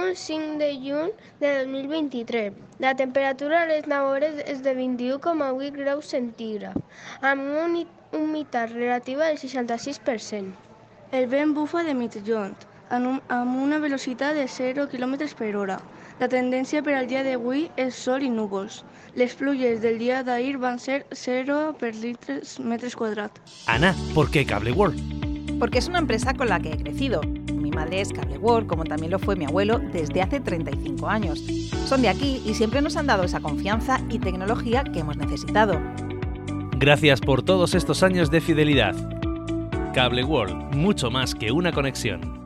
Dilluns 5 de juny de 2023. La temperatura a les Navores és de 21,8 graus centígrads, amb una humitat relativa del 66%. El vent bufa de mitjont, amb, un, amb una velocitat de 0 km per hora. La tendència per al dia d'avui és sol i núvols. Les pluges del dia d'ahir van ser 0 per litres metres quadrats. Ana, ¿por qué Cable World? Porque es una empresa con la que he crecido. Mi madre es Cable World, como también lo fue mi abuelo desde hace 35 años. Son de aquí y siempre nos han dado esa confianza y tecnología que hemos necesitado. Gracias por todos estos años de fidelidad. Cable World, mucho más que una conexión.